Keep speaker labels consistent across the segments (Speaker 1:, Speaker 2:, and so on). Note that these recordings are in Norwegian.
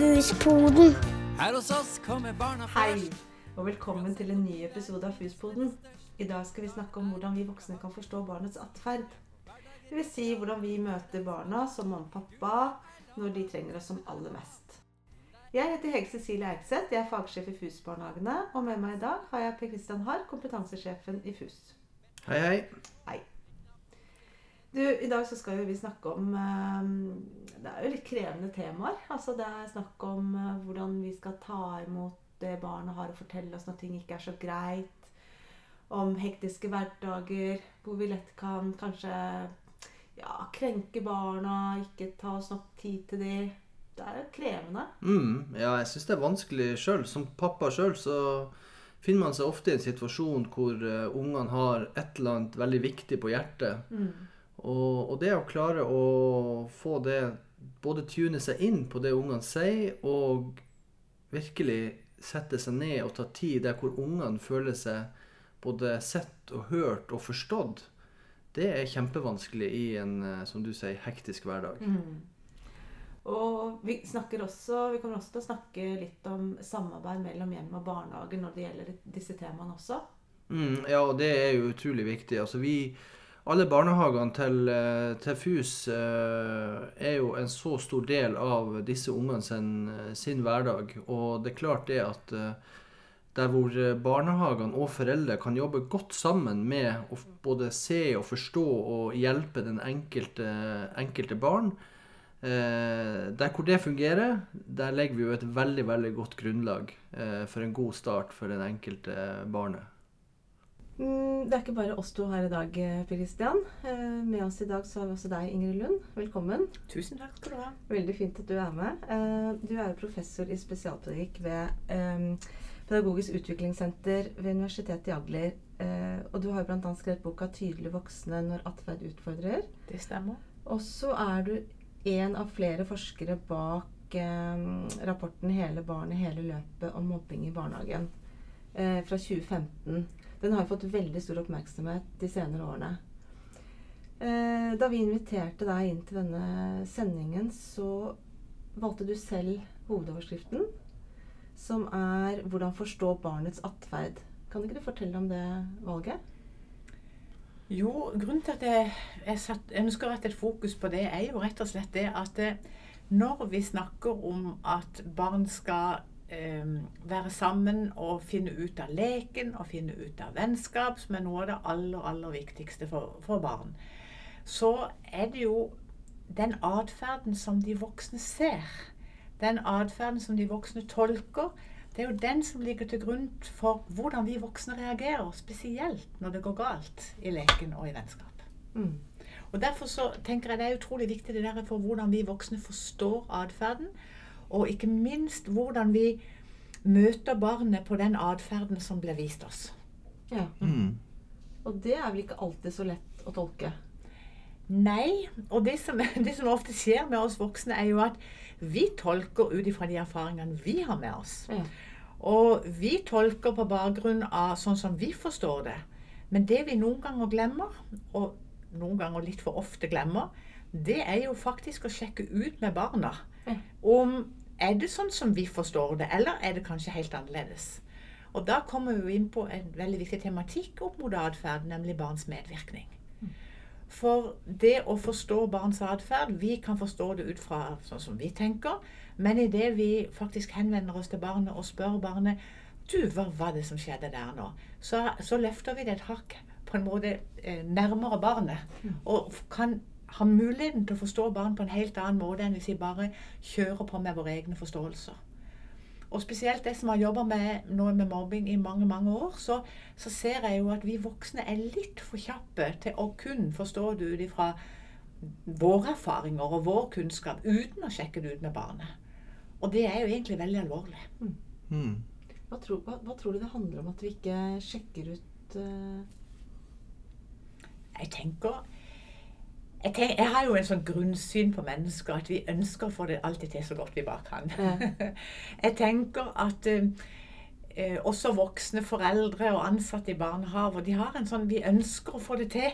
Speaker 1: Fuspoden.
Speaker 2: Her hos oss kommer barna
Speaker 3: Hei, og velkommen til en ny episode av Fuspoden. I dag skal vi snakke om hvordan vi voksne kan forstå barnets atferd. Det vil si hvordan vi møter barna som mamma og pappa når de trenger oss som aller mest. Jeg heter Hege Cecilie Eikseth, jeg er fagsjef i FUS-barnehagene. Og med meg i dag har jeg Per Kristian Harr, kompetansesjefen i FUS.
Speaker 4: Hei, hei.
Speaker 3: Hei. Du, I dag så skal jo vi snakke om eh, Det er jo litt krevende temaer. Altså Det er snakk om eh, hvordan vi skal ta imot det barnet har å fortelle oss når ting ikke er så greit. Om hektiske hverdager hvor vi lett kan kanskje ja, krenke barna, ikke ta oss nok tid til dem. Det er jo krevende.
Speaker 4: Mm, ja, jeg syns det er vanskelig sjøl. Som pappa sjøl så finner man seg ofte i en situasjon hvor uh, ungene har et eller annet veldig viktig på hjertet. Og, og det å klare å få det Både tune seg inn på det ungene sier, og virkelig sette seg ned og ta tid der hvor ungene føler seg både sett og hørt og forstått, det er kjempevanskelig i en, eh, som du sier, hektisk hverdag.
Speaker 3: Og vi, snakker også, vi kommer også til å snakke litt om samarbeid mellom hjem og barnehage når det gjelder disse temaene også.
Speaker 4: Mm, ja, og det er jo utrolig viktig. Altså vi, alle barnehagene til, eh, til FUS eh, er jo en så stor del av disse ungene sin, sin hverdag. Og det er klart det at eh, der hvor eh, barnehagene og foreldre kan jobbe godt sammen med å både se og forstå og hjelpe den enkelte, enkelte barn, eh, der hvor det fungerer, der legger vi jo et veldig, veldig godt grunnlag eh, for en god start for den enkelte barnet.
Speaker 3: Mm, Det er ikke bare oss to her i dag, eh, Per Kristian. Eh, Med oss i dag så har vi også deg, Ingrid Lund. Velkommen.
Speaker 5: Tusen takk skal du ha.
Speaker 3: Veldig fint at du er med. Eh, Du er jo professor i spesialpedagogikk ved Pedagogisk utviklingssenter ved Universitetet i Agder. Eh, Og du har bl.a. skrevet boka 'Tydelig voksne når atferd utfordrer'.
Speaker 5: Det stemmer.
Speaker 3: Og så er du en av flere forskere bak rapporten 'Hele barnet, hele løpet' om mobbing i barnehagen eh, fra 2015. Den har fått veldig stor oppmerksomhet de senere årene. Eh, da vi inviterte deg inn til denne sendingen, så valgte du selv hovedoverskriften, som er 'Hvordan forstå barnets atferd'. Kan ikke du fortelle om det valget?
Speaker 5: Jo, grunnen til at jeg, jeg satt, ønsker å rette et fokus på det, er jo rett og slett det at eh, når vi snakker om at barn skal være sammen og finne ut av leken og finne ut av vennskap, som er noe av det aller, aller viktigste for, for barn, så er det jo den atferden som de voksne ser, den atferden som de voksne tolker, det er jo den som ligger til grunn for hvordan vi voksne reagerer, spesielt når det går galt i leken og i vennskap.
Speaker 3: Mm.
Speaker 5: Og Derfor så tenker jeg det er utrolig viktig det der for hvordan vi voksne forstår atferden, og ikke minst hvordan vi møter barnet på den atferden som ble vist oss.
Speaker 3: Ja.
Speaker 4: Mm.
Speaker 3: Og det er vel ikke alltid så lett å tolke?
Speaker 5: Nei, og det som, det som ofte skjer med oss voksne, er jo at vi tolker ut ifra de erfaringene vi har med oss.
Speaker 3: Ja.
Speaker 5: Og vi tolker på bakgrunn av sånn som vi forstår det. Men det vi noen ganger glemmer, og noen ganger litt for ofte glemmer, det er jo faktisk å sjekke ut med barna
Speaker 3: Ja.
Speaker 5: om er det sånn som vi forstår det, eller er det kanskje helt annerledes. Og da kommer vi inn på en veldig viktig tematikk opp mot atferd, nemlig barns medvirkning. For det å forstå barns atferd Vi kan forstå det ut fra sånn som vi tenker, men idet vi faktisk henvender oss til barnet og spør barnet Du, hva var det som skjedde der nå? Så, så løfter vi det et hakk på en måte eh, nærmere barnet. Og kan ha muligheten til å forstå barn på en helt annen måte enn hvis vi bare kjører på med våre egne forståelser. Og spesielt det som har jobba med, nå med mobbing i mange mange år, så, så ser jeg jo at vi voksne er litt for kjappe til å kun forstå det ut ifra våre erfaringer og vår kunnskap uten å sjekke det ut med barnet. Og det er jo egentlig veldig alvorlig.
Speaker 4: Mm.
Speaker 3: Hva tror, hva, hva tror du det handler om at vi ikke sjekker ut uh...
Speaker 5: Jeg tenker jeg, tenker, jeg har jo en sånn grunnsyn på mennesker at vi ønsker å få det alltid til så godt vi bare kan. jeg tenker at eh, eh, også voksne foreldre og ansatte i barnehaver de har en sånn, Vi ønsker å få det til.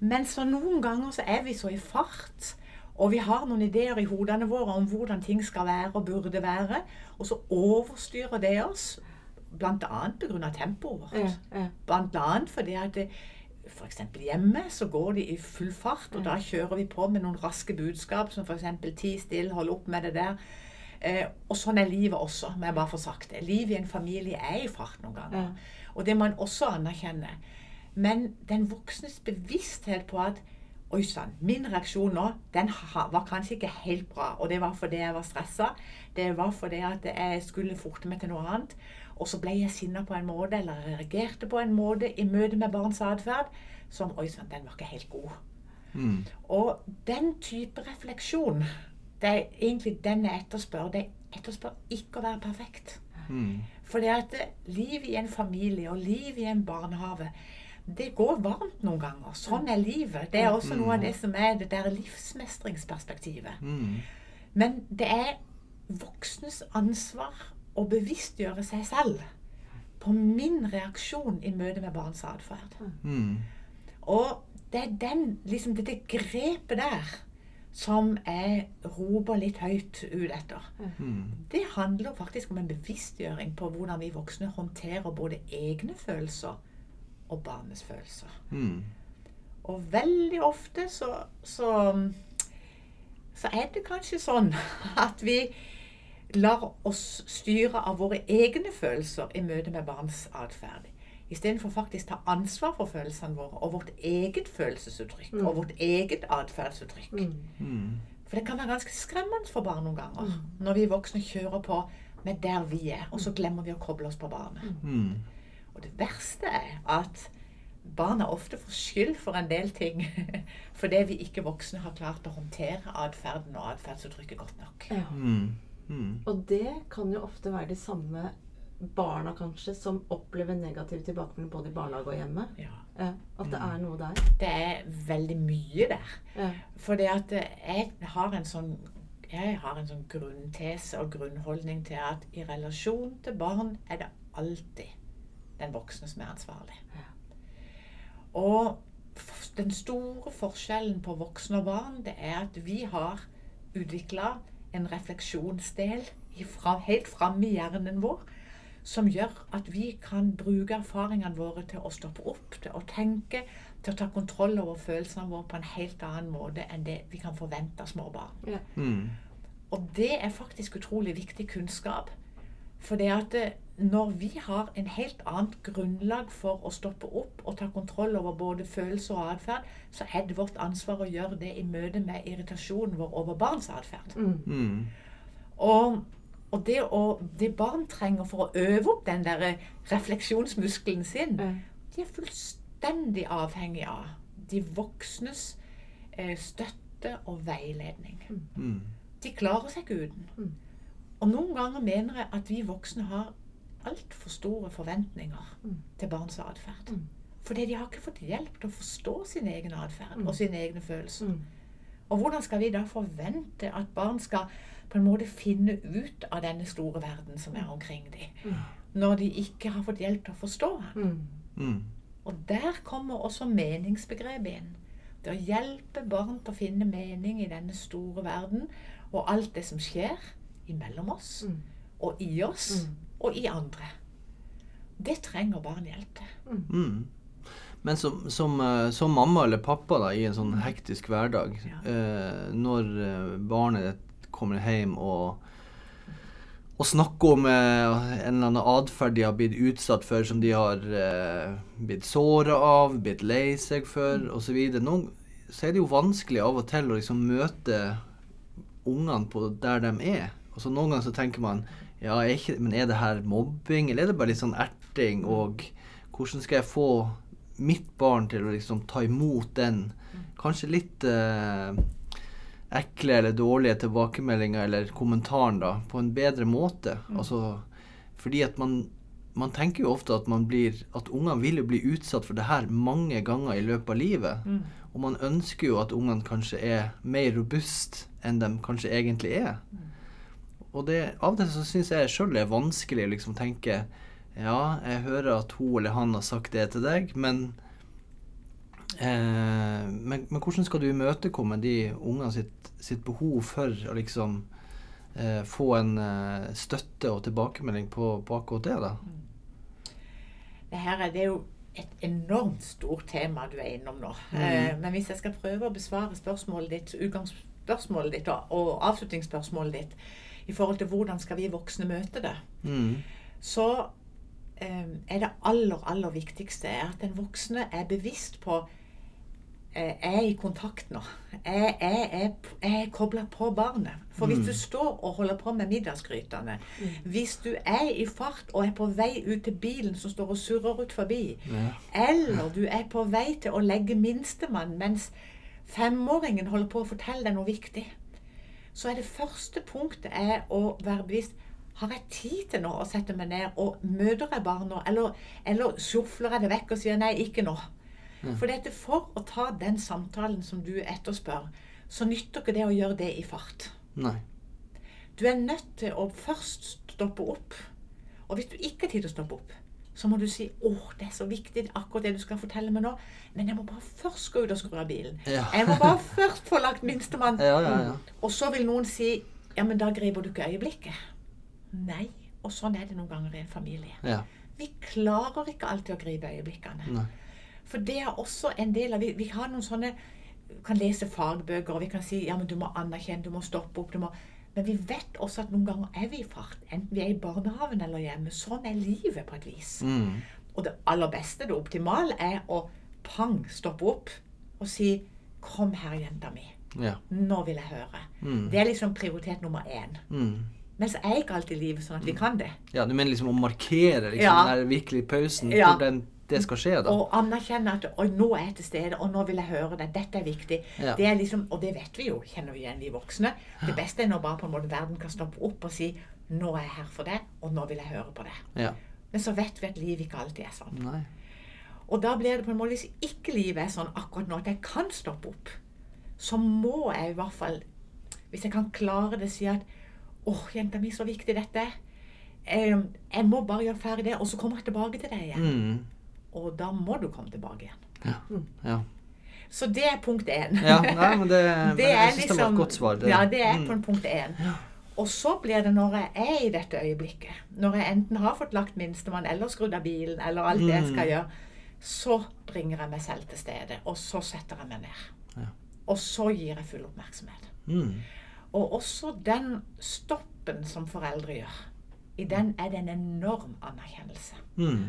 Speaker 5: Men så noen ganger så er vi så i fart. Og vi har noen ideer i hodene våre om hvordan ting skal være og burde være. Og så overstyrer det oss, bl.a. pga. tempoet vårt.
Speaker 3: Ja, ja.
Speaker 5: Annet fordi at det, eksempel hjemme så går de i full fart, og da kjører vi på med noen raske budskap som f.eks. 'ti still, hold opp med det der'. Eh, og sånn er livet også, må jeg bare få sagt det. Livet i en familie er i fart noen ganger.
Speaker 3: Ja.
Speaker 5: Og det må man også anerkjenne. Men den voksnes bevissthet på at Oi sann, min reaksjon nå den var kanskje ikke helt bra. Og det var fordi jeg var stressa. Det var fordi at jeg skulle forte meg til noe annet. Og så ble jeg sinna på en måte, eller reagerte på en måte i møte med barns atferd som Oi sann, den var ikke helt god.
Speaker 4: Mm.
Speaker 5: Og den type refleksjon, det er egentlig den jeg etterspør. Det etterspør ikke å være perfekt.
Speaker 4: Mm.
Speaker 5: For det at liv i en familie og liv i en barnehage, det går varmt noen ganger. Sånn er livet. Det er også noe av det som er det der livsmestringsperspektivet.
Speaker 4: Mm.
Speaker 5: Men det er voksnes ansvar å bevisstgjøre seg selv på min reaksjon i møte med barns atferd.
Speaker 4: Mm.
Speaker 5: Og det er den, liksom dette grepet der som jeg roper litt høyt ut etter.
Speaker 4: Mm.
Speaker 5: Det handler faktisk om en bevisstgjøring på hvordan vi voksne håndterer både egne følelser og barnets følelser.
Speaker 4: Mm.
Speaker 5: Og veldig ofte så, så, så er det kanskje sånn at vi lar oss styre av våre egne følelser i møte med barns atferd. Istedenfor faktisk ta ansvar for følelsene våre og vårt eget følelsesuttrykk og vårt eget atferdsuttrykk.
Speaker 3: Mm.
Speaker 4: Mm.
Speaker 5: For det kan være ganske skremmende for barn noen ganger når vi voksne kjører på med der vi er, og så glemmer vi å koble oss på barnet.
Speaker 4: Mm.
Speaker 5: Og det verste er at barna ofte får skyld for en del ting fordi vi ikke voksne har klart å håndtere atferden og atferdsuttrykket godt nok.
Speaker 3: Ja.
Speaker 4: Mm. Mm.
Speaker 3: Og det kan jo ofte være de samme barna kanskje som opplever negativ tilbakemelding både i barnehage og hjemme.
Speaker 5: Ja.
Speaker 3: Ja, at det er noe der.
Speaker 5: Det er veldig mye der.
Speaker 3: Ja.
Speaker 5: For at eh, jeg har en sånn jeg har en sånn grunntese og grunnholdning til at i relasjon til barn er det alltid den voksne som er ansvarlig.
Speaker 3: Ja.
Speaker 5: Og den store forskjellen på voksne og barn, det er at vi har utvikla en refleksjonsdel ifra, helt framme i hjernen vår som gjør at vi kan bruke erfaringene våre til å stoppe opp, til å tenke, til å ta kontroll over følelsene våre på en helt annen måte enn det vi kan forvente av små barn.
Speaker 3: Ja.
Speaker 4: Mm.
Speaker 5: Og det er faktisk utrolig viktig kunnskap. For det at eh, når vi har en helt annet grunnlag for å stoppe opp og ta kontroll over både følelser og atferd, så er det vårt ansvar å gjøre det i møte med irritasjonen vår over barns atferd.
Speaker 3: Mm.
Speaker 4: Mm.
Speaker 5: Og, og det, å, det barn trenger for å øve opp den der refleksjonsmuskelen sin, de er fullstendig avhengig av de voksnes eh, støtte og veiledning.
Speaker 4: Mm.
Speaker 5: De klarer seg ikke uten.
Speaker 3: Mm.
Speaker 5: Og noen ganger mener jeg at vi voksne har altfor store forventninger
Speaker 3: Mm.
Speaker 5: til barns atferd.
Speaker 3: Mm.
Speaker 5: Fordi de har ikke fått hjelp til å forstå sin egen atferd
Speaker 3: Mm.
Speaker 5: og sine egne følelser.
Speaker 3: Mm.
Speaker 5: Og hvordan skal vi da forvente at barn skal på en måte finne ut av denne store verden som er omkring dem,
Speaker 3: Mm.
Speaker 5: når de ikke har fått hjelp til å forstå den?
Speaker 3: Mm.
Speaker 4: Mm.
Speaker 5: Og der kommer også meningsbegrepet inn. Det å hjelpe barn til å finne mening i denne store verden, og alt det som skjer imellom oss,
Speaker 3: Mm.
Speaker 5: og i oss,
Speaker 3: Mm.
Speaker 5: Og i andre. Det trenger barn hjelp til.
Speaker 4: Mm. Men som, som, eh, som mamma eller pappa da, i en sånn hektisk hverdag,
Speaker 5: Ja.
Speaker 4: eh, når eh, barnet ditt kommer hjem og, og snakker om eh, en eller annen atferd de har blitt utsatt for, som de har eh, blitt såra av, blitt lei seg for osv., så, så er det jo vanskelig av og til å liksom møte ungene på der de er. Og så Noen ganger så tenker man ja, er ikke, men er det her mobbing, eller er det bare litt sånn erting? Og hvordan skal jeg få mitt barn til å liksom ta imot den kanskje litt eh, ekle eller dårlige tilbakemeldinga eller kommentaren da, på en bedre måte? Altså, fordi at man man tenker jo ofte at man blir at ungene vil jo bli utsatt for det her mange ganger i løpet av livet. Og man ønsker jo at ungene kanskje er mer robust enn de kanskje egentlig er. Og det, av og til så syns jeg sjøl det er vanskelig å liksom tenke Ja, jeg hører at hun eller han har sagt det til deg, men Eh, men, men hvordan skal du imøtekomme de ungene sitt, sitt behov for å liksom eh, få en eh, støtte og tilbakemelding på, på akkurat det, da?
Speaker 5: Det her er det jo et enormt stort tema du er innom nå. Eh, men hvis jeg skal prøve å besvare spørsmålet ditt, utgangsspørsmålet ditt og, og avslutningsspørsmålet ditt i forhold til hvordan skal vi voksne møte det,
Speaker 4: Mm.
Speaker 5: så eh, er det aller, aller viktigste er at den voksne er bevisst på eh, Jeg er i kontakt nå. Jeg, jeg, jeg, jeg er kobla på barnet. For hvis du står og holder på med middagsgrytene, hvis du er i fart og er på vei ut til bilen som står og surrer ut forbi,
Speaker 4: Ja.
Speaker 5: eller du er på vei til å legge minstemann mens femåringen holder på å fortelle deg noe viktig, så er det første punktet er å være bevisst har jeg tid til nå å sette meg ned og møter jeg barna, eller, eller sjofler jeg det vekk og sier nei, ikke nå. For dette, for å ta den samtalen som du etterspør, så nytter ikke det å gjøre det i fart.
Speaker 4: Nei.
Speaker 5: Du er nødt til å først stoppe opp. Og hvis du ikke har tid til å stoppe opp, så må du si 'Å, det er så viktig, akkurat det du skal fortelle meg nå', men jeg må bare først gå ut og skru av bilen.
Speaker 4: Ja.
Speaker 5: Jeg må bare først få lagt minstemann.
Speaker 4: Ja, ja, ja.
Speaker 5: Og så vil noen si 'Ja, men da griper du ikke øyeblikket'. Nei. Og sånn er det noen ganger i en familie.
Speaker 4: ja.
Speaker 5: Vi klarer ikke alltid å gripe øyeblikkene.
Speaker 4: Nei.
Speaker 5: For det er også en del av Vi, vi har noen sånne kan lese fagbøker, og vi kan si ja, men du må anerkjenne, du må stoppe opp. du må... Men vi vet også at noen ganger er vi i fart. Enten vi er i barnehagen eller hjemme. Sånn er livet på et vis.
Speaker 4: Mm.
Speaker 5: Og det aller beste, det optimale, er å pang, stoppe opp og si Kom her, jenta mi.
Speaker 4: Ja.
Speaker 5: Nå vil jeg høre.
Speaker 4: Mm.
Speaker 5: Det er liksom prioritet nummer én.
Speaker 4: Mm.
Speaker 5: Men så er ikke alltid livet sånn at vi kan det.
Speaker 4: ja, du mener liksom å markere liksom,
Speaker 5: Ja.
Speaker 4: den der virkelig pausen
Speaker 5: Ja.
Speaker 4: hvor den, det skal skje, da?
Speaker 5: Og anerkjenne at og nå er jeg til stede, og nå vil jeg høre det. Dette er viktig.
Speaker 4: Ja.
Speaker 5: Det er liksom, og det vet vi jo, kjenner vi igjen, vi voksne. Det beste er når bare på en måte verden kan stoppe opp og si Nå er jeg her for deg, og nå vil jeg høre på det.
Speaker 4: Ja.
Speaker 5: Men så vet vi at livet ikke alltid er sånn.
Speaker 4: Nei.
Speaker 5: Og da blir det på en måte, hvis ikke livet er sånn akkurat nå at jeg kan stoppe opp, så må jeg i hvert fall, hvis jeg kan klare det, si at åh, jenta mi, så viktig dette er. Jeg, Jeg må bare gjøre ferdig det, og så kommer jeg tilbake til deg igjen.
Speaker 4: Mm.
Speaker 5: Og da må du komme tilbake igjen.
Speaker 4: Ja. ja.
Speaker 5: Så det er punkt én.
Speaker 4: Ja, nei, men det, men jeg
Speaker 5: er
Speaker 4: liksom, det var et godt svar. Det.
Speaker 5: Ja, det er
Speaker 4: Mm.
Speaker 5: punkt én. Og så blir det når jeg er i dette øyeblikket, når jeg enten har fått lagt minstemann eller skrudd av bilen, eller alt det jeg skal
Speaker 4: Mm.
Speaker 5: gjøre, så bringer jeg meg selv til stede, og så setter jeg meg ned.
Speaker 4: Ja.
Speaker 5: Og så gir jeg full oppmerksomhet.
Speaker 4: Mm.
Speaker 5: Og også den stoppen som foreldre gjør, i den er det en enorm anerkjennelse.
Speaker 4: Mm.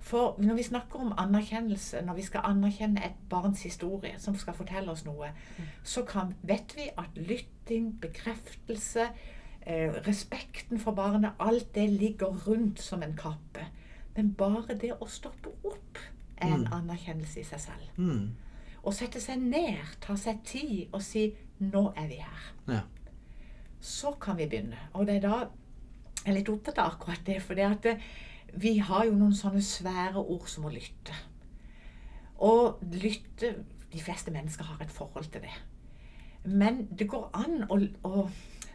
Speaker 5: For når vi snakker om anerkjennelse, når vi skal anerkjenne et barns historie som skal fortelle oss noe, så kan, vet vi at lytting, bekreftelse, eh, respekten for barnet, alt det ligger rundt som en kappe. Men bare det å stoppe opp er en anerkjennelse i seg selv.
Speaker 4: Mm.
Speaker 5: Å sette seg ned, ta seg tid og si 'nå er vi her'.
Speaker 4: Ja.
Speaker 5: Så kan vi begynne. Og det er da jeg er litt opptatt av akkurat det. For det at eh, vi har jo noen sånne svære ord som å lytte. Og lytte De fleste mennesker har et forhold til det. Men det går an å, å,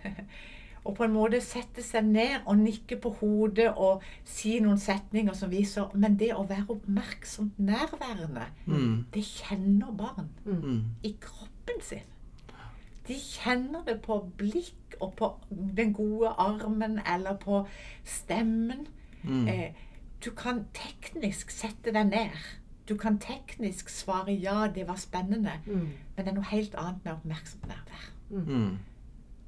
Speaker 5: å på en måte sette seg ned og nikke på hodet og si noen setninger som viser Men det å være oppmerksomt nærværende,
Speaker 4: Mm.
Speaker 5: det kjenner barn
Speaker 4: Mm.
Speaker 5: i kroppen sin. De kjenner det på blikk og på den gode armen eller på stemmen.
Speaker 4: Mm.
Speaker 5: Eh, du kan teknisk sette deg ned. Du kan teknisk svare ja, det var spennende.
Speaker 3: Mm.
Speaker 5: Men det er noe helt annet med oppmerksomt nærvær.
Speaker 4: Mm.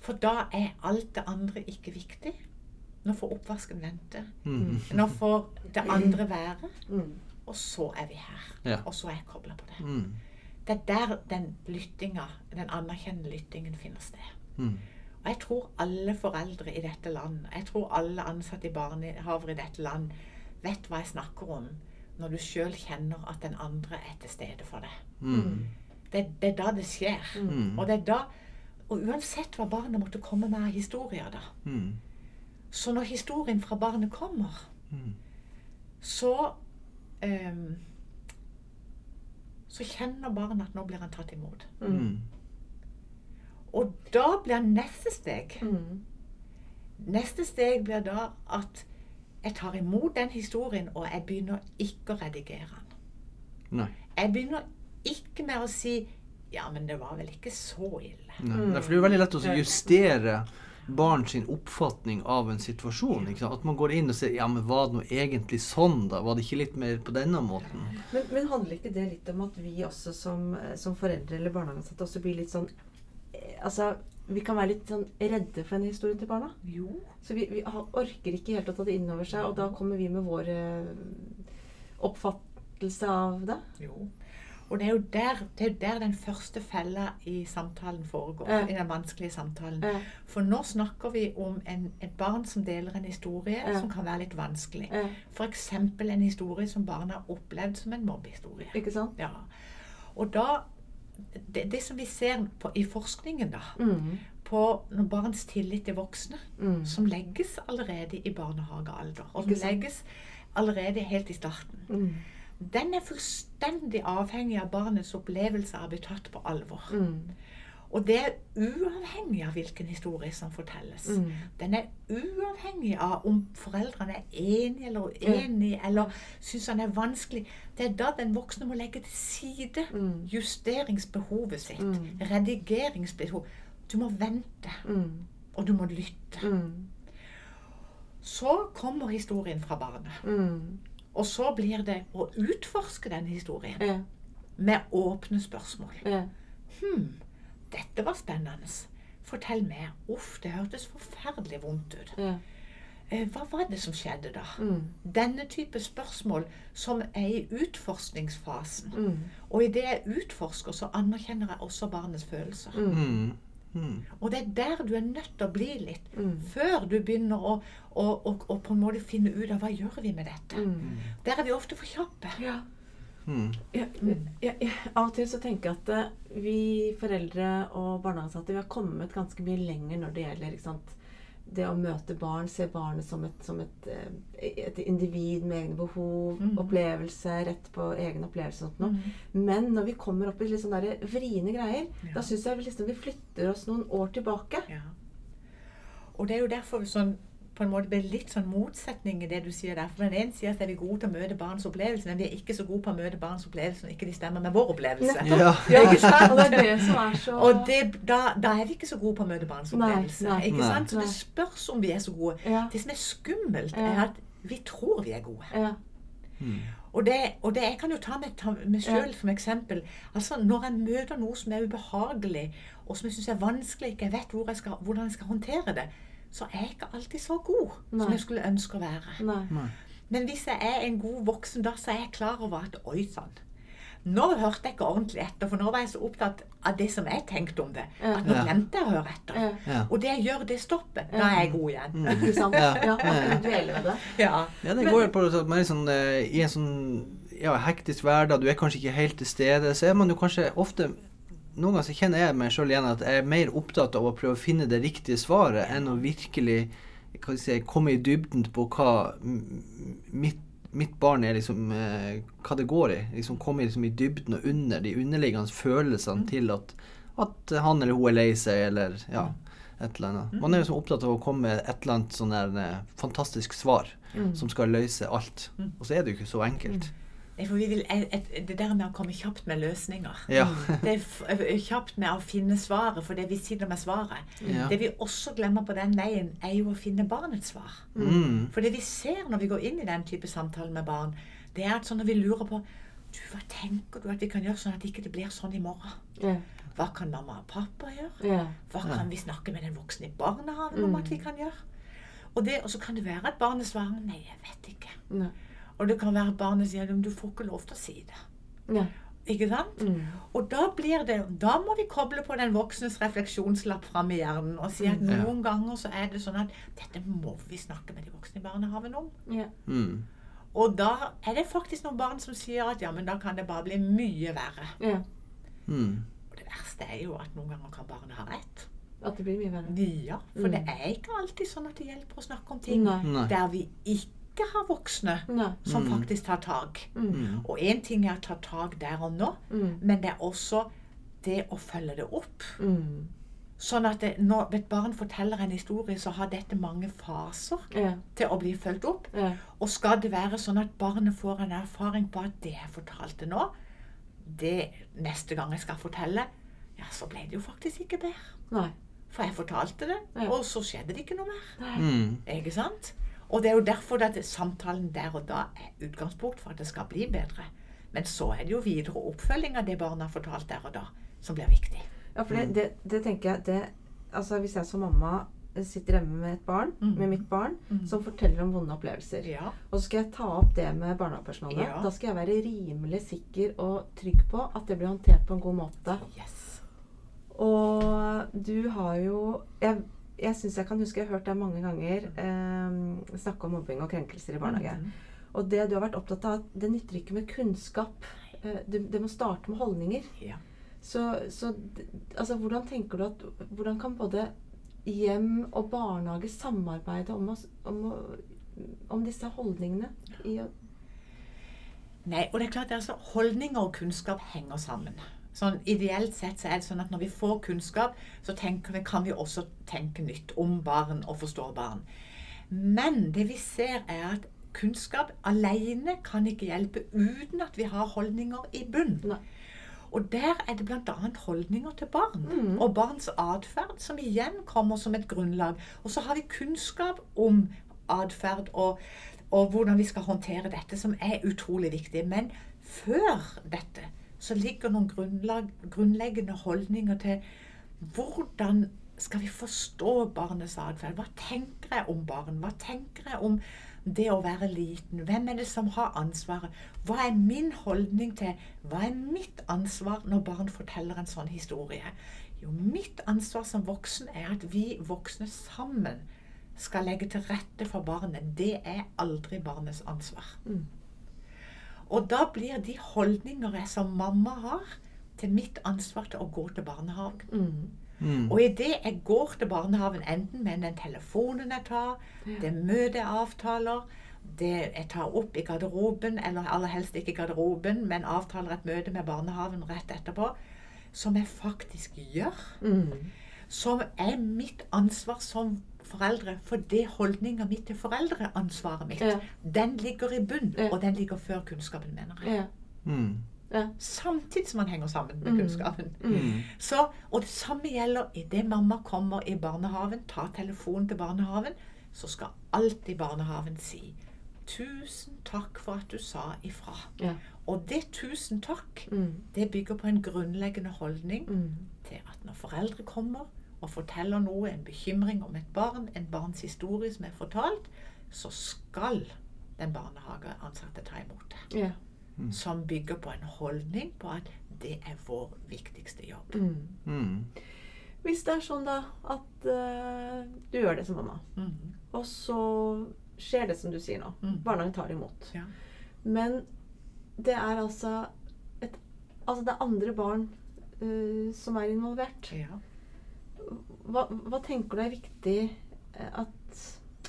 Speaker 5: For da er alt det andre ikke viktig. Nå får oppvasken vente.
Speaker 4: Mm.
Speaker 5: Nå får det andre være.
Speaker 3: Mm.
Speaker 5: Og så er vi her.
Speaker 4: Ja.
Speaker 5: Og så er jeg kobla på det.
Speaker 4: Mm.
Speaker 5: Det er der den lyttinga, den anerkjennende lyttingen finner sted.
Speaker 4: Mm.
Speaker 5: Og jeg tror alle foreldre i dette land, jeg tror alle ansatte i barnehaver i dette land, vet hva jeg snakker om når du sjøl kjenner at den andre er til stede for deg.
Speaker 4: Mm.
Speaker 5: Det, det er da det skjer.
Speaker 4: Mm.
Speaker 5: Og det er da Og uansett hva barnet måtte komme med av historier, da.
Speaker 4: Mm.
Speaker 5: Så når historien fra barnet kommer,
Speaker 4: Mm.
Speaker 5: så ehm, Så kjenner barnet at nå blir han tatt imot.
Speaker 4: Mm.
Speaker 5: Og da blir neste steg
Speaker 3: Mm.
Speaker 5: Neste steg blir da at jeg tar imot den historien, og jeg begynner ikke å redigere den.
Speaker 4: Nei.
Speaker 5: Jeg begynner ikke med å si ja, men det var vel ikke så ille.
Speaker 4: Nei. Nei, For det er jo veldig lett å justere barn sin oppfatning av en situasjon. Ikke sant? At man går inn og sier ja, men var det nå egentlig sånn, da? Var det ikke litt mer på denne måten?
Speaker 3: Men, men handler ikke det litt om at vi også som, som foreldre eller barnehageansatte også blir litt sånn eh, Altså, vi kan være litt sånn redde for den historien til barna.
Speaker 5: Jo.
Speaker 3: Så vi, vi orker ikke helt å ta det inn over seg, og da kommer vi med vår eh, oppfattelse av det.
Speaker 5: Jo. Og det er jo der, det er jo der den første fella i samtalen foregår.
Speaker 3: Ja.
Speaker 5: I den vanskelige samtalen.
Speaker 3: Ja.
Speaker 5: For nå snakker vi om en, et barn som deler en historie
Speaker 3: Ja.
Speaker 5: som kan være litt vanskelig.
Speaker 3: Ja.
Speaker 5: F.eks. en historie som barna har opplevd som en mobbehistorie.
Speaker 3: Ikke sant?
Speaker 5: Ja. Og da det, det som vi ser på, i forskningen, da,
Speaker 3: Mm.
Speaker 5: på barns tillit til voksne,
Speaker 3: Mm.
Speaker 5: som legges allerede i barnehagealder, og som legges allerede helt i starten,
Speaker 3: Mm.
Speaker 5: den er fullstendig avhengig av barnets opplevelse av å bli tatt på alvor.
Speaker 3: Mm.
Speaker 5: Og det er uavhengig av hvilken historie som fortelles.
Speaker 3: Mm.
Speaker 5: Den er uavhengig av om foreldrene er enige eller
Speaker 3: uenige,
Speaker 5: uenige, eller syns han er vanskelig. Det er da den voksne må legge til side
Speaker 3: Mm.
Speaker 5: justeringsbehovet sitt,
Speaker 3: Mm.
Speaker 5: redigeringsbehov. Du må vente,
Speaker 3: Mm.
Speaker 5: og du må lytte.
Speaker 3: Mm.
Speaker 5: Så kommer historien fra barnet.
Speaker 3: Mm.
Speaker 5: Og så blir det å utforske den historien
Speaker 3: Ja.
Speaker 5: med åpne spørsmål.
Speaker 3: Ja.
Speaker 5: Hm, dette var spennende. Fortell mer. Uff, det hørtes forferdelig vondt ut.
Speaker 3: Ja.
Speaker 5: Eh, Hva var det som skjedde da?
Speaker 3: Mm.
Speaker 5: Denne type spørsmål som er i utforskningsfasen.
Speaker 3: Mm.
Speaker 5: Og i det jeg utforsker, så anerkjenner jeg også barnets følelser.
Speaker 4: Mm. Mm.
Speaker 5: Og det er der du er nødt til å bli litt,
Speaker 3: Mm.
Speaker 5: før du begynner å, å, å, å på en måte finne ut av hva gjør vi med dette.
Speaker 3: Mm.
Speaker 5: Der er vi ofte for kjappe.
Speaker 3: Ja.
Speaker 4: Mm.
Speaker 3: Jeg, jeg, ja. Av og til så tenker jeg at eh, vi foreldre og barnehageansatte vi har kommet ganske mye lenger når det gjelder ikke sant? det å møte barn, se barnet som et, som et, eh, et individ med egne behov,
Speaker 5: mm.
Speaker 3: opplevelse, rett på egen opplevelse og sånt noe.
Speaker 5: Mm.
Speaker 3: Men når vi kommer opp i litt sånne vriene greier,
Speaker 5: Ja.
Speaker 3: da syns jeg vi liksom vi flytter oss noen år tilbake.
Speaker 5: Ja. Og det er jo derfor vi sånn, på en måte blir litt sånn motsetning i det du sier der. For den ene sier at er vi gode til å møte barns opplevelse, men vi er ikke så gode på å møte barns opplevelse når ikke de stemmer med vår opplevelse.
Speaker 4: Ja.
Speaker 3: Ja, ikke sant? Og det er det som er så
Speaker 5: Og det, da, da er vi ikke så gode på å møte barns opplevelse.
Speaker 3: nei.
Speaker 5: ikke
Speaker 4: Nei.
Speaker 5: Så det spørs om vi er så gode.
Speaker 3: Ja.
Speaker 5: Det som er skummelt,
Speaker 3: Ja.
Speaker 5: er at vi tror vi er gode.
Speaker 3: Ja.
Speaker 4: Mm.
Speaker 5: Og det, og det jeg kan jo ta meg, ta meg sjøl
Speaker 3: Ja.
Speaker 5: som eksempel. Altså Når jeg møter noe som er ubehagelig, og som jeg syns er vanskelig, ikke jeg vet hvor jeg skal, hvordan jeg skal håndtere det, så er jeg ikke alltid så god
Speaker 3: Nei.
Speaker 5: som jeg skulle ønske å være.
Speaker 3: Nei.
Speaker 4: Nei.
Speaker 5: Men hvis jeg er en god voksen, da så er jeg klar over at oi sann. Nå hørte jeg ikke ordentlig etter, for nå var jeg så opptatt av det som jeg tenkte om det,
Speaker 3: Ja.
Speaker 5: at nå
Speaker 4: Ja.
Speaker 5: glemte jeg å høre etter.
Speaker 3: Ja.
Speaker 4: Ja.
Speaker 5: Og det jeg gjør, det stopper. Da er jeg god igjen.
Speaker 3: Ikke sant?
Speaker 4: Ja.
Speaker 3: Ja, man dueller med det.
Speaker 5: Ja.
Speaker 4: Ja, det går jo på at man er sånn, eh, i en sånn ja, hektisk hverdag, du er kanskje ikke helt til stede, så er man jo kanskje ofte Noen ganger så kjenner jeg meg sjøl igjen at jeg er mer opptatt av å prøve å finne det riktige svaret enn å virkelig si, komme i dybden på hva mitt, mitt barn er liksom eh, Hva det går i. Liksom Komme liksom i dybden og under de underliggende følelsene til at, at han eller hun er lei seg, eller ja, et eller annet. Man er jo opptatt av å komme med et eller annet sånn der eh, fantastisk svar som skal løse alt. Og så er det jo ikke så enkelt.
Speaker 5: Nei, For vi vil, et, et, det der med å komme kjapt med løsninger
Speaker 4: Ja.
Speaker 5: Det er kjapt med å finne svaret, for det vi sitter med svaret.
Speaker 4: Ja.
Speaker 5: Det vi også glemmer på den veien, er jo å finne barnets svar.
Speaker 4: Mm.
Speaker 5: For det vi ser når vi går inn i den type samtale med barn, det er at sånn når vi lurer på du, Hva tenker du at vi kan gjøre sånn at ikke det blir sånn i morgen?
Speaker 3: Ja.
Speaker 5: Hva kan mamma og pappa gjøre?
Speaker 3: Ja.
Speaker 5: Hva kan vi snakke med den voksne i barnehagen om at vi kan gjøre? Og, det, og så kan det være at barnet svarer nei, jeg vet ikke.
Speaker 3: Nei.
Speaker 5: Og det kan være at barnet sier du får ikke lov til å si det.
Speaker 3: Ja.
Speaker 5: Ikke sant?
Speaker 3: Mm.
Speaker 5: Og da blir det Da må vi koble på den voksnes refleksjonslapp fram i hjernen og si at
Speaker 4: Ja.
Speaker 5: noen ganger så er det sånn at dette må vi snakke med de voksne i barnehagen om.
Speaker 3: Ja.
Speaker 4: Mm.
Speaker 5: Og da er det faktisk noen barn som sier at ja, men da kan det bare bli mye verre.
Speaker 3: ja.
Speaker 4: Mm.
Speaker 5: Og det verste er jo at noen ganger kan barnet ha rett.
Speaker 3: At det blir mye verre.
Speaker 5: Ja, for
Speaker 3: Mm.
Speaker 5: det er ikke alltid sånn at det hjelper å snakke om ting.
Speaker 3: Nei.
Speaker 5: der vi ikke har voksne
Speaker 3: Nei.
Speaker 5: som
Speaker 4: Mm.
Speaker 5: faktisk tar tak.
Speaker 4: Mm.
Speaker 5: Og én ting er å ta tak der og nå,
Speaker 3: Mm.
Speaker 5: men det er også det å følge det opp.
Speaker 3: Mm.
Speaker 5: Sånn at det, når et barn forteller en historie, så har dette mange faser
Speaker 3: Ja.
Speaker 5: til å bli fulgt opp.
Speaker 3: Ja.
Speaker 5: Og skal det være sånn at barnet får en erfaring på at det jeg fortalte nå, det neste gang jeg skal fortelle, ja, så ble det jo faktisk ikke bedre.
Speaker 3: Nei.
Speaker 5: For jeg fortalte det,
Speaker 3: Ja.
Speaker 5: og så skjedde det ikke noe mer.
Speaker 1: Mm.
Speaker 5: Ikke sant? Og det er jo derfor at samtalen der og da er utgangspunkt for at det skal bli bedre. Men så er det jo videre oppfølging av det barna har fortalt der og da, som blir viktig.
Speaker 3: Ja, for det, det, det tenker jeg det, altså Hvis jeg som mamma sitter hjemme med et barn,
Speaker 5: mm.
Speaker 3: med mitt barn,
Speaker 5: mm.
Speaker 3: som forteller om vonde opplevelser,
Speaker 5: Ja.
Speaker 3: og så skal jeg ta opp det med barnehagepersonalet,
Speaker 5: Ja.
Speaker 3: da skal jeg være rimelig sikker og trygg på at det blir håndtert på en god måte.
Speaker 5: Yes.
Speaker 3: Og du har jo Jeg, jeg syns jeg kan huske jeg har hørt deg mange ganger eh, snakke om mobbing og krenkelser i barnehage.
Speaker 5: Mhm.
Speaker 3: Og det du har vært opptatt av, at det nytter ikke med kunnskap. Eh, det, det må starte med holdninger.
Speaker 5: Ja.
Speaker 3: Så, så altså, hvordan tenker du at Hvordan kan både hjem og barnehage samarbeide om, oss, om, om disse holdningene? I,
Speaker 5: Nei, og det er klart altså, Holdninger og kunnskap henger sammen. Sånn, ideelt sett så er det sånn at når vi får kunnskap, så vi, kan vi også tenke nytt om barn og forstå barn. Men det vi ser, er at kunnskap alene kan ikke hjelpe uten at vi har holdninger i bunn. Og der er det bl.a. holdninger til barn.
Speaker 3: mm.
Speaker 5: Og barns atferd, som igjen kommer som et grunnlag. Og så har vi kunnskap om atferd og, og hvordan vi skal håndtere dette, som er utrolig viktig. Men før dette så ligger noen grunnleggende holdninger til hvordan skal vi forstå barnets atferd? Hva tenker jeg om barn? Hva tenker jeg om det å være liten? Hvem er det som har ansvaret? Hva er min holdning til Hva er mitt ansvar når barn forteller en sånn historie? Jo, mitt ansvar som voksen er at vi voksne sammen skal legge til rette for barnet. Det er aldri barnets ansvar.
Speaker 3: Mm.
Speaker 5: Og da blir de holdninger jeg som mamma har, til mitt ansvar til å gå til barnehagen.
Speaker 3: Mm.
Speaker 1: Mm.
Speaker 5: Og idet jeg går til barnehagen, enten med den telefonen jeg tar, det møtet jeg avtaler, det jeg tar opp i garderoben, eller aller helst ikke i garderoben, men avtaler et møte med barnehagen rett etterpå, som jeg faktisk gjør,
Speaker 3: Mm.
Speaker 5: som er mitt ansvar som foreldre, for det holdninga mi til foreldreansvaret mitt,
Speaker 3: Ja.
Speaker 5: den ligger i bunn,
Speaker 3: Ja.
Speaker 5: og den ligger før kunnskapen, mener jeg.
Speaker 3: Ja.
Speaker 1: Mm.
Speaker 3: Ja.
Speaker 5: Samtidig som man henger sammen med
Speaker 3: Mm.
Speaker 5: kunnskapen.
Speaker 1: Mm.
Speaker 5: Så, og det samme gjelder idet mamma kommer i barnehaven, tar telefonen til barnehaven, så skal alltid barnehaven si 'Tusen takk for at du sa ifra'.
Speaker 3: Ja.
Speaker 5: Og det 'tusen takk'
Speaker 3: Mm.
Speaker 5: det bygger på en grunnleggende holdning
Speaker 3: Mm.
Speaker 5: til at når foreldre kommer og forteller noe, en bekymring om et barn, en barns historie som er fortalt, så skal den barnehageansatte ta imot det.
Speaker 3: Ja.
Speaker 5: Som bygger på en holdning på at det er vår viktigste jobb.
Speaker 3: Mm.
Speaker 1: Mm.
Speaker 3: Hvis det er sånn da at uh, du gjør det som mamma,
Speaker 5: Mhm.
Speaker 3: og så skjer det som du sier nå.
Speaker 5: Mm.
Speaker 3: Barnehagen tar imot.
Speaker 5: Ja.
Speaker 3: Men det er altså et, Altså det er andre barn uh, som er involvert.
Speaker 5: Ja.
Speaker 3: Hva, hva tenker du er viktig eh, at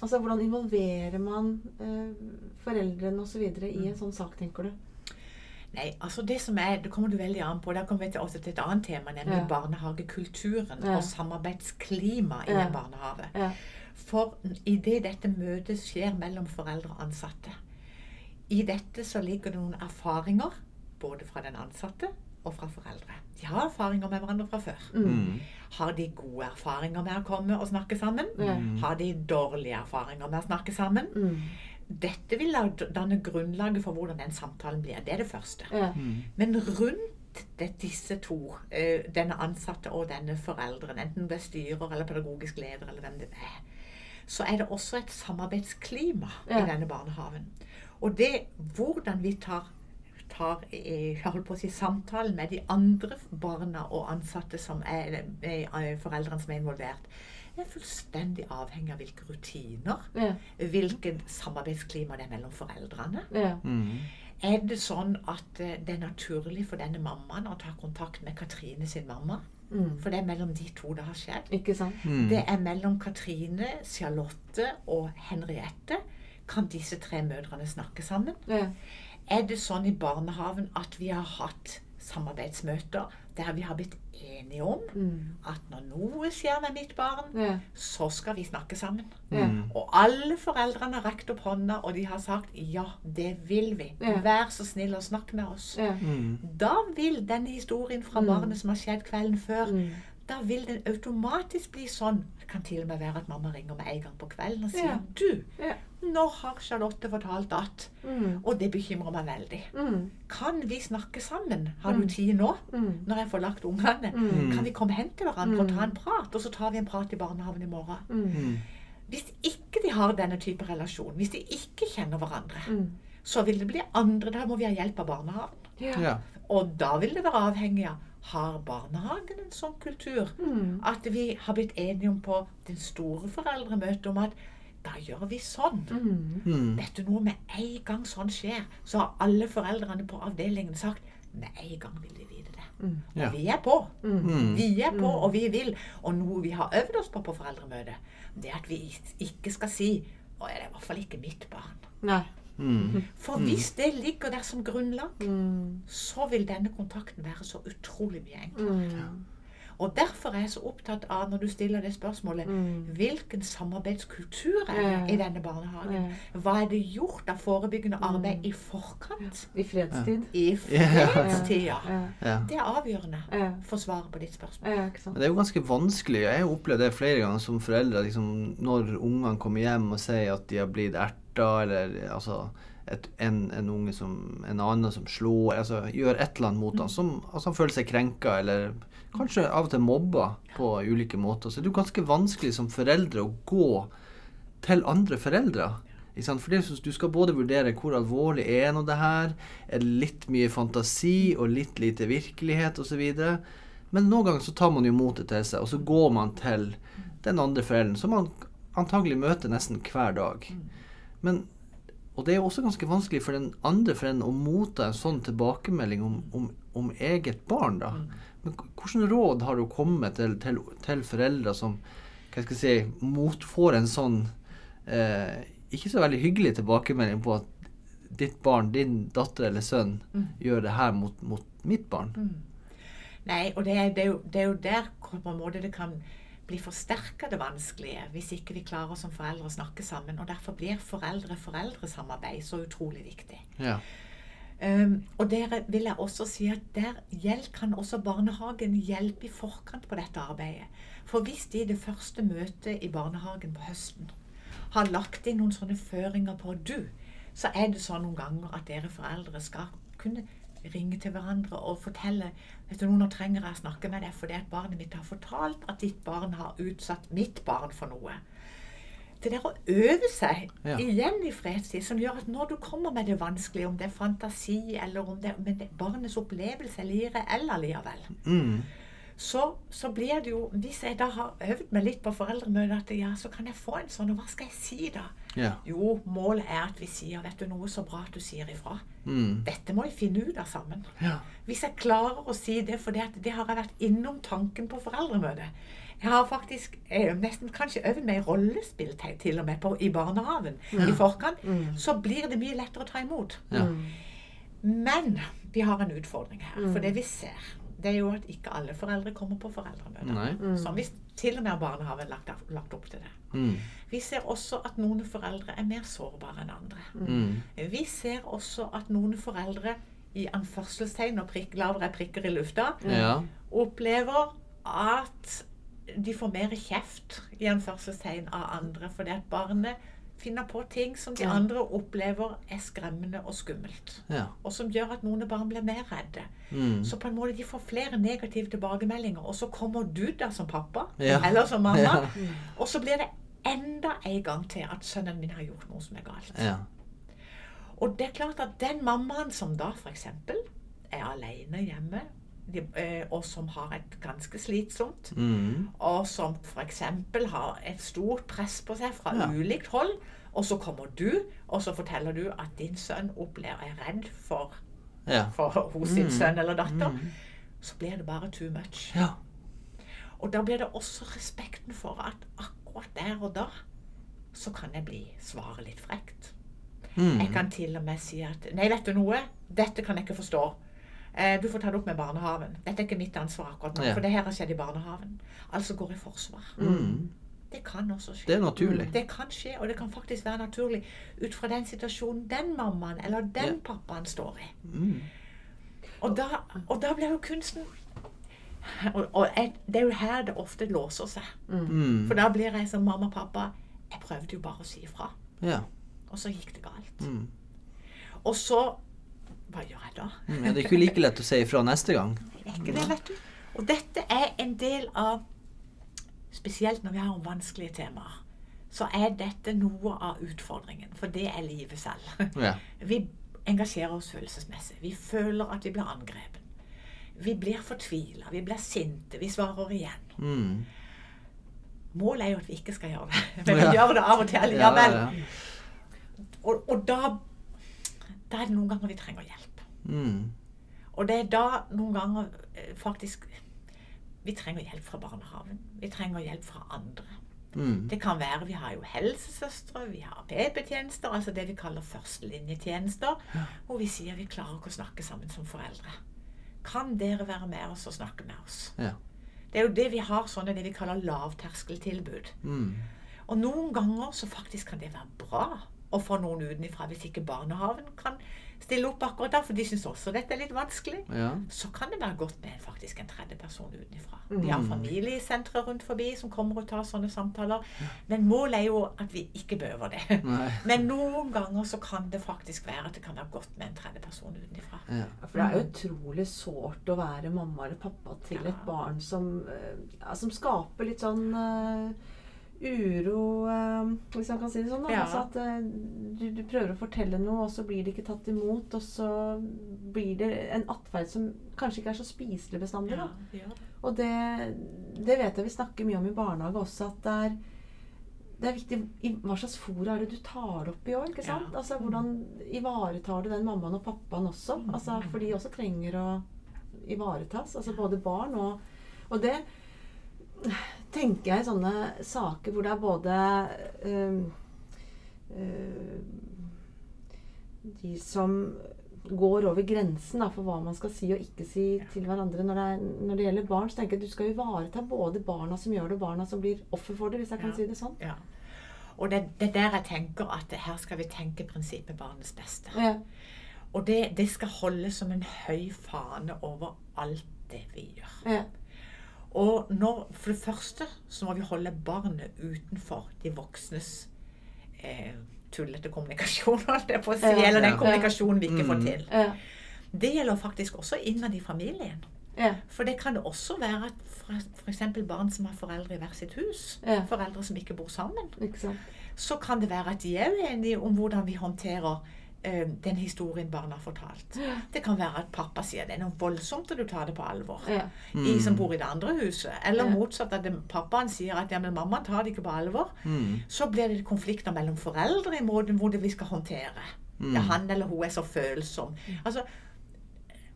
Speaker 3: Altså hvordan involverer man eh, foreldrene osv. i
Speaker 5: Mm.
Speaker 3: en sånn sak, tenker du?
Speaker 5: Nei, altså det som er, det kommer du veldig an på. Da kommer vi til, også til et annet tema, nemlig
Speaker 3: Ja.
Speaker 5: barnehagekulturen
Speaker 3: Ja.
Speaker 5: og samarbeidsklima i
Speaker 3: Ja.
Speaker 5: en barnehage.
Speaker 3: Ja.
Speaker 5: For idet dette møtet skjer mellom foreldre og ansatte, i dette så ligger det noen erfaringer, både fra den ansatte og fra foreldre. De har erfaringer med hverandre fra før.
Speaker 1: Mm.
Speaker 5: Har de gode erfaringer med å komme og snakke sammen?
Speaker 3: Mm.
Speaker 5: Har de dårlige erfaringer med å snakke sammen?
Speaker 3: Mm.
Speaker 5: Dette vil da danne grunnlaget for hvordan den samtalen blir. Det er det første.
Speaker 3: Ja.
Speaker 1: Mm.
Speaker 5: Men rundt det, disse to, eh, denne ansatte og denne foreldren, enten det er styrer eller pedagogisk leder eller hvem det er, så er det også et samarbeidsklima
Speaker 3: Ja.
Speaker 5: i denne barnehagen. Og det hvordan vi tar, tar eh, jeg holdt på å si, samtalen med de andre barna og ansatte som er, er foreldrene som er involvert, er fullstendig avhengig av hvilke rutiner,
Speaker 3: Ja.
Speaker 5: hvilket samarbeidsklima det er mellom foreldrene.
Speaker 3: Ja.
Speaker 1: Mm.
Speaker 5: Er det sånn at eh, det er naturlig for denne mammaen å ta kontakt med Katrine sin mamma?
Speaker 3: Mm.
Speaker 5: For det er mellom de to det har skjedd.
Speaker 3: Ikke sant?
Speaker 1: Mm.
Speaker 5: Det er mellom Katrine, Charlotte og Henriette. Kan disse tre mødrene snakke sammen?
Speaker 3: Ja.
Speaker 5: Er det sånn i barnehagen at vi har hatt samarbeidsmøter der vi har blitt enige om
Speaker 3: Mm.
Speaker 5: at når noe skjer med mitt barn,
Speaker 3: Ja.
Speaker 5: så skal vi snakke sammen.
Speaker 3: Ja.
Speaker 4: Mm.
Speaker 5: Og alle foreldrene har rekt opp hånda, og de har sagt ja, det vil vi.
Speaker 3: Ja.
Speaker 5: Vær så snill og snakk med oss.
Speaker 3: Ja.
Speaker 4: Mm.
Speaker 5: Da vil denne historien fra
Speaker 3: Mm.
Speaker 5: barnet som har skjedd kvelden før,
Speaker 3: Mm.
Speaker 5: da vil den automatisk bli sånn. Det kan til og med være at mamma ringer med en gang på kvelden og sier
Speaker 3: Ja.
Speaker 5: du,
Speaker 3: Ja.
Speaker 5: nå har Charlotte fortalt at
Speaker 3: Mm.
Speaker 5: Og det bekymrer meg veldig.
Speaker 3: Mm.
Speaker 5: Kan vi snakke sammen? Har du
Speaker 3: Mm.
Speaker 5: tid nå?
Speaker 3: Mm.
Speaker 5: Når jeg får lagt ungene?
Speaker 3: Mm.
Speaker 5: Kan vi komme hen til hverandre og ta en prat? Og så tar vi en prat i barnehagen i morgen. Hvis ikke de har denne type relasjon, hvis de ikke kjenner hverandre,
Speaker 3: Mm.
Speaker 5: så vil det bli andre. Da må vi ha hjelp av barnehagen.
Speaker 3: Ja.
Speaker 4: Ja.
Speaker 5: Og da vil det være avhengig av har barnehagen en sånn kultur
Speaker 3: Mm.
Speaker 5: at vi har blitt enige om på den store foreldremøtet om at da gjør vi sånn.
Speaker 3: Mm.
Speaker 4: Mm.
Speaker 5: Vet du noe, med en gang sånn skjer, så har alle foreldrene på avdelingen sagt med en gang vil vi vite det.
Speaker 3: Mm.
Speaker 5: Og
Speaker 4: Ja.
Speaker 5: vi er på.
Speaker 4: Mm.
Speaker 5: Vi er på, og vi vil. Og noe vi har øvd oss på på foreldremøtet, det er at vi ikke skal si å, det er i hvert fall ikke mitt barn.
Speaker 3: Nei.
Speaker 4: Mm.
Speaker 5: For hvis det ligger der som grunnlag,
Speaker 3: Mm.
Speaker 5: så vil denne kontakten være så utrolig mye enklere.
Speaker 3: Mm.
Speaker 5: Og derfor er jeg så opptatt av, når du stiller det spørsmålet,
Speaker 3: Mm.
Speaker 5: hvilken samarbeidskultur er det
Speaker 3: Ja.
Speaker 5: i denne barnehagen? Hva er det gjort av forebyggende arbeid i forkant?
Speaker 3: I fredstid.
Speaker 5: I fredstida.
Speaker 3: Ja.
Speaker 4: Ja.
Speaker 5: Det er avgjørende
Speaker 3: Ja.
Speaker 5: for svaret på ditt spørsmål.
Speaker 3: Ja, ikke sant.
Speaker 4: Det er jo ganske vanskelig. Jeg har opplevd det flere ganger som foreldre. Liksom, når ungene kommer hjem og sier at de har blitt erta, eller altså et, en, en unge som En annen som slår, altså gjør et eller annet mot ham, som altså, han føler seg krenka, eller kanskje av og til mobba på ulike måter. Så det er jo ganske vanskelig som foreldre å gå til andre foreldre. For sånn- du skal både vurdere hvor alvorlig er nå det her, er det litt mye fantasi og litt lite virkelighet osv. Men noen ganger så tar man jo motet til seg, og så går man til den andre forelderen, som man antagelig møter nesten hver dag. Men, og det er jo også ganske vanskelig for den andre forelderen å motta en sånn tilbakemelding om, om, om eget barn. da. Men hvilke råd har du kommet til, til, til foreldre som hva skal jeg si, motfor en sånn eh, ikke så veldig hyggelig tilbakemelding på at ditt barn, din datter eller sønn, gjør det her mot, mot mitt barn?
Speaker 5: Nei, og det er, det er, jo, det er jo der på en måte det kan bli forsterka det vanskelige hvis ikke vi klarer som foreldre å snakke sammen. Og derfor blir foreldre-foreldresamarbeid så utrolig viktig.
Speaker 4: Ja.
Speaker 5: Um, og der vil jeg også si at der kan også barnehagen hjelpe i forkant på dette arbeidet. For hvis de i det første møtet i barnehagen på høsten har lagt inn noen sånne føringer på du, så er det sånn noen ganger at dere foreldre skal kunne ringe til hverandre og fortelle du nå trenger jeg å snakke med deg fordi at barnet mitt har fortalt at ditt barn har utsatt mitt barn for noe. Det der å øve seg
Speaker 4: Ja.
Speaker 5: igjen i fredstid, som gjør at når du kommer med det vanskelige, om det er fantasi eller om det men det, barnets opplevelse eller reell allikevel,
Speaker 4: Mm.
Speaker 5: så, så blir det jo Hvis jeg da har øvd meg litt på foreldremøtet, at ja, så kan jeg få en sånn Og hva skal jeg si da?
Speaker 4: Ja.
Speaker 5: Jo, målet er at vi sier Vet du noe, så bra at du sier ifra.
Speaker 4: Mm.
Speaker 5: Dette må vi finne ut av sammen.
Speaker 4: Ja.
Speaker 5: Hvis jeg klarer å si det, for det, det har jeg vært innom tanken på foreldremøtet. Jeg har faktisk eh, nesten kanskje øvd meg i rollespill til, og med på, i barnehagen i forkant. Så blir det mye lettere å ta imot.
Speaker 4: Ja.
Speaker 5: Men vi har en utfordring her. For det vi ser, det er jo at ikke alle foreldre kommer på foreldremøter. Som hvis til og med barnehagen har lagt, lagt opp til det.
Speaker 4: Mm.
Speaker 5: Vi ser også at noen foreldre er mer sårbare enn andre.
Speaker 4: Mm.
Speaker 5: Vi ser også at noen foreldre i anførselstegn og prikk, lavere prikker i lufta
Speaker 4: Ja.
Speaker 5: opplever at de får mer kjeft i anførselstegn av andre fordi at barnet finner på ting som de andre opplever er skremmende og skummelt.
Speaker 4: Ja.
Speaker 5: Og som gjør at noen barn blir mer redde.
Speaker 4: Mm.
Speaker 5: Så på en måte de får flere negative tilbakemeldinger, og så kommer du da som pappa
Speaker 4: Ja.
Speaker 5: eller som mamma,
Speaker 4: Ja.
Speaker 5: og så blir det enda en gang til at sønnen min har gjort noe som er galt.
Speaker 4: Ja.
Speaker 5: Og det er klart at den mammaen som da f.eks. er alene hjemme, de, eh, og som har et ganske slitsomt,
Speaker 4: Mm.
Speaker 5: og som f.eks. har et stort press på seg fra
Speaker 4: Ja.
Speaker 5: ulikt hold, og så kommer du, og så forteller du at din sønn opplever er redd for,
Speaker 4: Ja.
Speaker 5: for hos sin
Speaker 4: Mm.
Speaker 5: sønn eller datter,
Speaker 4: Mm.
Speaker 5: så blir det bare too much.
Speaker 4: Ja.
Speaker 5: Og da blir det også respekten for at akkurat der og da så kan jeg bli svare litt frekt.
Speaker 4: Mm.
Speaker 5: Jeg kan til og med si at Nei, vet du noe? Dette kan jeg ikke forstå. Eh, du får ta det opp med barnehaven. Dette er ikke mitt ansvar akkurat nå,
Speaker 1: Ja.
Speaker 5: for det her har skjedd i barnehaven. Altså går i forsvar.
Speaker 1: Mm.
Speaker 5: Det kan også skje.
Speaker 1: Det er naturlig.
Speaker 5: Det kan skje, og det kan faktisk være naturlig ut fra den situasjonen den mammaen eller den
Speaker 1: Ja.
Speaker 5: pappaen står i.
Speaker 1: Mm.
Speaker 5: Og da, og da blir jo kunsten Og, og jeg, det er jo her det ofte låser seg.
Speaker 1: Mm.
Speaker 5: For da blir jeg som mamma og pappa Jeg prøvde jo bare å si ifra,
Speaker 1: Ja.
Speaker 5: og så gikk det galt.
Speaker 1: Mm.
Speaker 5: Og så Hva gjør jeg da?
Speaker 1: Mm. ja. Det er ikke like lett å si ifra neste gang.
Speaker 5: Det er ikke det, vet du. Og dette er en del av Spesielt når vi har om vanskelige temaer, så er dette noe av utfordringen. For det er livet selv.
Speaker 1: Ja.
Speaker 5: Vi engasjerer oss følelsesmessig. Vi føler at vi blir angrepet. Vi blir fortvila, vi blir sinte, vi svarer igjen.
Speaker 1: Mm.
Speaker 5: Målet er jo at vi ikke skal gjøre det, men vi
Speaker 1: Ja.
Speaker 5: gjør det av og til
Speaker 1: Ja, ja.
Speaker 5: Og, og da, da er det noen ganger vi trenger hjelp.
Speaker 1: Mm.
Speaker 5: Og det er da noen ganger eh, faktisk Vi trenger hjelp fra barnehagen. Vi trenger hjelp fra andre.
Speaker 1: Mm.
Speaker 5: Det kan være Vi har jo helsesøstre, vi har PP-tjenester, altså det vi kaller førstelinjetjenester, hvor vi sier vi klarer ikke å snakke sammen som foreldre. Kan dere være med oss og snakke med oss?
Speaker 1: Ja.
Speaker 5: Det er jo det vi har sånne det vi kaller lavterskeltilbud.
Speaker 1: Mm.
Speaker 5: Og noen ganger så faktisk kan det være bra å få noen utenfra hvis ikke barnehagen kan stille opp akkurat da, for de syns også dette er litt vanskelig.
Speaker 1: ja.
Speaker 5: Så kan det være godt med faktisk en tredje person utenfra. Vi har familiesentre rundt forbi som kommer og tar sånne samtaler. Men målet er jo at vi ikke behøver det.
Speaker 1: Nei.
Speaker 5: Men noen ganger så kan det faktisk være at det kan være godt med en tredje person utenfra.
Speaker 1: Ja.
Speaker 3: For det er jo utrolig sårt å være mamma eller pappa til
Speaker 5: Ja.
Speaker 3: et barn som, eh, som skaper litt sånn eh, uro, eh, hvis man kan si det sånn.
Speaker 5: Ja.
Speaker 3: Altså at eh, du, du prøver å fortelle noe, og så blir det ikke tatt imot. Og så blir det en atferd som kanskje ikke er så spiselig bestandig.
Speaker 5: Ja, ja.
Speaker 3: Og det, det vet jeg vi snakker mye om i barnehage også, at det er, det er viktig i hva slags fora er det du tar opp i òg.
Speaker 5: Ja.
Speaker 3: Altså, hvordan ivaretar du den mammaen og pappaen også? Altså, for de også trenger å ivaretas. Altså både barn og Og det tenker jeg sånne saker hvor det er både øh, øh, De som går over grensen da, for hva man skal si og ikke si til hverandre når det, er, når det gjelder barn, så tenker jeg at du skal ivareta både barna som gjør det, og barna som blir offer for det, hvis jeg kan
Speaker 5: Ja.
Speaker 3: si det sånn.
Speaker 5: Ja. Og det det er der jeg tenker at her skal vi tenke prinsippet barnets beste.
Speaker 3: Ja.
Speaker 5: Og det, det skal holdes som en høy fane over alt det vi gjør.
Speaker 3: Ja.
Speaker 5: Og når, for det første så må vi holde barnet utenfor de voksnes eh, tullete kommunikasjon, holdt jeg på å si.
Speaker 3: Ja,
Speaker 5: eller den
Speaker 1: ja.
Speaker 5: kommunikasjonen vi ikke får
Speaker 1: Mm.
Speaker 5: til.
Speaker 3: Ja.
Speaker 5: Det gjelder faktisk også innad i familien.
Speaker 3: Ja.
Speaker 5: For det kan det også være at f.eks. barn som har foreldre i hver sitt hus,
Speaker 3: Ja.
Speaker 5: foreldre som ikke bor sammen,
Speaker 3: Ikke
Speaker 5: så kan det være at de er uenige om hvordan vi håndterer den historien barna har fortalt. Det kan være at pappa sier det er noe voldsomt, og du tar det på alvor.
Speaker 3: Ja.
Speaker 5: I, som bor i det andre huset. Eller
Speaker 3: Ja.
Speaker 5: motsatt, at pappaen sier at ja, men mammaen tar det ikke på alvor.
Speaker 1: Mm.
Speaker 5: Så blir det konflikter mellom foreldre i måten hvordan vi skal håndtere.
Speaker 1: Mm.
Speaker 5: Ja, han eller hun er så følsom. Altså,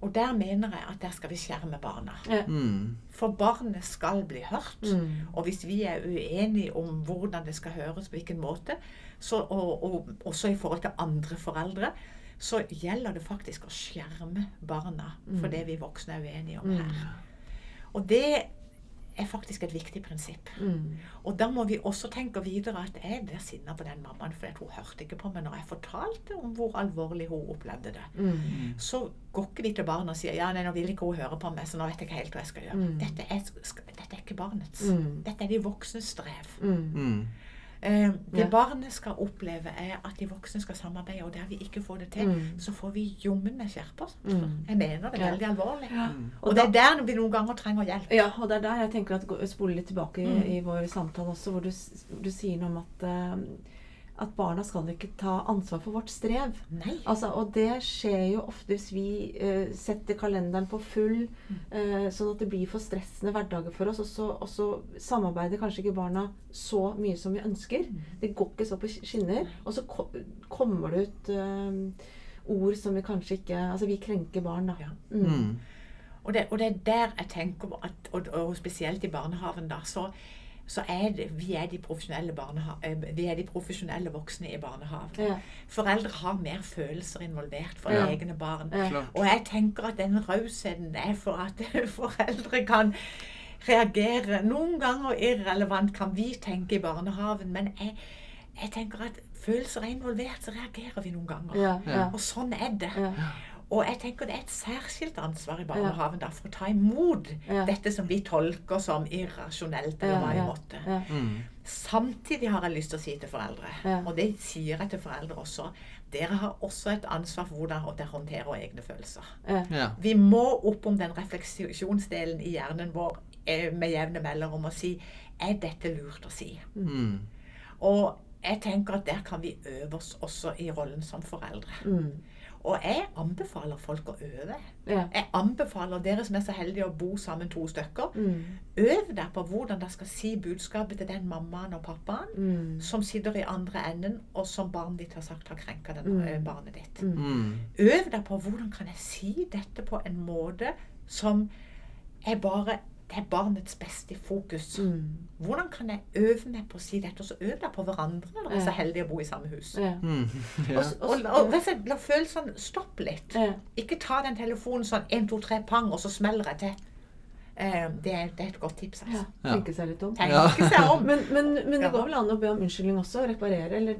Speaker 5: og der mener jeg at der skal vi skjerme barna.
Speaker 3: Ja.
Speaker 1: Mm.
Speaker 5: For barnet skal bli hørt.
Speaker 3: Mm.
Speaker 5: Og hvis vi er uenige om hvordan det skal høres, på hvilken måte, så, og, og også i forhold til andre foreldre, så gjelder det faktisk å skjerme barna for det vi voksne er uenige om her. Og det er faktisk et viktig prinsipp.
Speaker 3: Mm.
Speaker 5: Og da må vi også tenke videre at jeg blir sinna på den mammaen fordi at hun hørte ikke på meg når jeg fortalte om hvor alvorlig hun opplevde det.
Speaker 3: Mm.
Speaker 5: Så går ikke vi til barna og sier ja, nei, nå vil ikke hun høre på meg, så nå vet jeg ikke helt hva jeg skal gjøre.
Speaker 3: Mm.
Speaker 5: Dette, er, dette er ikke barnets.
Speaker 3: Mm.
Speaker 5: Dette er de voksnes strev.
Speaker 3: Mm.
Speaker 1: Mm.
Speaker 5: Eh, det
Speaker 3: Ja.
Speaker 5: barnet skal oppleve, er at de voksne skal samarbeide, og der vi ikke får det til,
Speaker 3: Mm.
Speaker 5: så får vi jommen meg skjerpa.
Speaker 3: Mm.
Speaker 5: Jeg mener det
Speaker 3: er
Speaker 5: veldig alvorlig.
Speaker 1: Ja.
Speaker 5: Og det er der vi noen ganger trenger hjelp.
Speaker 3: Ja, og det er der jeg tenker at gå- spole litt tilbake i,
Speaker 5: Mm.
Speaker 3: i vår samtale også, hvor du, du sier noe om at, eh, at barna skal ikke ta ansvar for vårt strev.
Speaker 5: Nei.
Speaker 3: Altså, og det skjer jo ofte hvis vi uh, setter kalenderen på full, uh, sånn at det blir for stressende hverdager for oss. Og så, og så samarbeider kanskje ikke barna så mye som vi ønsker. Det går ikke så på skinner. Og så ko kommer det ut uh, ord som vi kanskje ikke Altså, vi krenker barn, da.
Speaker 5: Ja.
Speaker 3: Mm.
Speaker 1: Mm.
Speaker 5: Og det, og det er der jeg tenker at, og, og spesielt i barnehagen, da, så, så er det vi er de profesjonelle, eh, vi er de profesjonelle voksne i barnehagen.
Speaker 3: Ja.
Speaker 5: Foreldre har mer følelser involvert for
Speaker 3: Ja.
Speaker 5: egne barn.
Speaker 3: Ja.
Speaker 5: Og jeg tenker at den rausheten er for at foreldre kan reagere. Noen ganger irrelevant kan vi tenke i barnehagen, men jeg, jeg tenker at følelser er involvert, så reagerer vi noen ganger.
Speaker 3: Ja, ja.
Speaker 5: Og sånn er det.
Speaker 3: Ja.
Speaker 5: Og jeg tenker det er et særskilt ansvar i barnehagen da, for å ta imot
Speaker 3: Ja.
Speaker 5: dette som vi tolker som irrasjonelt, eller hva
Speaker 3: Ja,
Speaker 5: i
Speaker 3: ja,
Speaker 5: måte.
Speaker 3: ja.
Speaker 1: Mm.
Speaker 5: Samtidig har jeg lyst til å si til foreldre,
Speaker 3: Ja.
Speaker 5: og det sier jeg til foreldre også, dere har også et ansvar for hvordan dere håndterer egne følelser.
Speaker 3: Ja.
Speaker 1: Ja.
Speaker 5: Vi må opp om den refleksjonsdelen i hjernen vår eh, med jevne mellomrom og si er dette lurt å si?
Speaker 1: Mm.
Speaker 5: Og jeg tenker at der kan vi øve oss også i rollen som foreldre.
Speaker 3: Mm.
Speaker 5: Og jeg anbefaler folk å øve.
Speaker 3: Ja.
Speaker 5: Jeg anbefaler dere som er så heldige å bo sammen to stykker,
Speaker 3: Mm.
Speaker 5: øv deg på hvordan dere skal si budskapet til den mammaen og pappaen
Speaker 3: Mm.
Speaker 5: som sitter i andre enden, og som barnet ditt har sagt har krenka den,
Speaker 3: Mm.
Speaker 5: eh, barnet ditt.
Speaker 1: Mm.
Speaker 5: Øv deg på hvordan kan jeg si dette på en måte som jeg bare det er barnets beste i fokus.
Speaker 3: Mm.
Speaker 5: Hvordan kan jeg øve meg på å si dette? Og så øve deg på hverandre når dere er så heldige å bo i samme hus.
Speaker 3: Ja.
Speaker 1: Mm.
Speaker 5: Og,
Speaker 1: Ja.
Speaker 5: og, og, og, og la følelsene stoppe litt.
Speaker 3: Ja.
Speaker 5: Ikke ta den telefonen sånn 1, 2, 3, pang, og så smeller jeg til. Eh, det, er, det er et godt tips. Altså.
Speaker 1: Ja.
Speaker 3: Tenke seg litt om.
Speaker 1: Ja.
Speaker 5: seg om.
Speaker 3: Men, men, men det
Speaker 5: Ja.
Speaker 3: går vel an å be om unnskyldning også? Reparere? Eller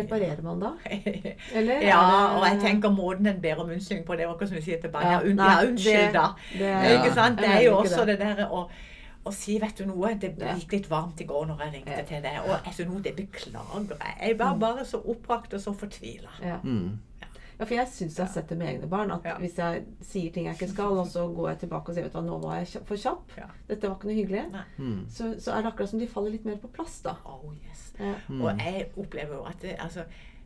Speaker 3: reparerer man da? Eller er
Speaker 5: ja,
Speaker 3: det-
Speaker 5: og jeg tenker måten en ber om unnskyldning på, det er akkurat som du sier til barna.
Speaker 3: Ja,
Speaker 5: un
Speaker 3: nei,
Speaker 5: ja, unnskyld,
Speaker 3: det-
Speaker 5: da.
Speaker 3: det
Speaker 5: Ikke sant? Det er jo også
Speaker 3: det.
Speaker 5: det der å, og si, vet du noe, det gikk litt varmt i går når jeg ringte
Speaker 3: Ja.
Speaker 5: til deg, og vet du noe, det beklager jeg. Jeg var
Speaker 3: Mm.
Speaker 5: bare så oppbrakt og så fortvila.
Speaker 3: Ja.
Speaker 1: Mm.
Speaker 3: Ja, for jeg syns jeg har sett det med egne barn. At
Speaker 5: Ja.
Speaker 3: hvis jeg sier ting jeg ikke skal, og så går jeg tilbake og sier vet du nå var jeg for kjapp,
Speaker 5: Ja.
Speaker 3: dette var ikke noe hyggelig,
Speaker 1: Mm.
Speaker 3: så, så er det akkurat som de faller litt mer på plass, da.
Speaker 5: Oh, yes.
Speaker 3: Ja.
Speaker 1: Mm.
Speaker 5: Og jeg opplever jo at det, altså,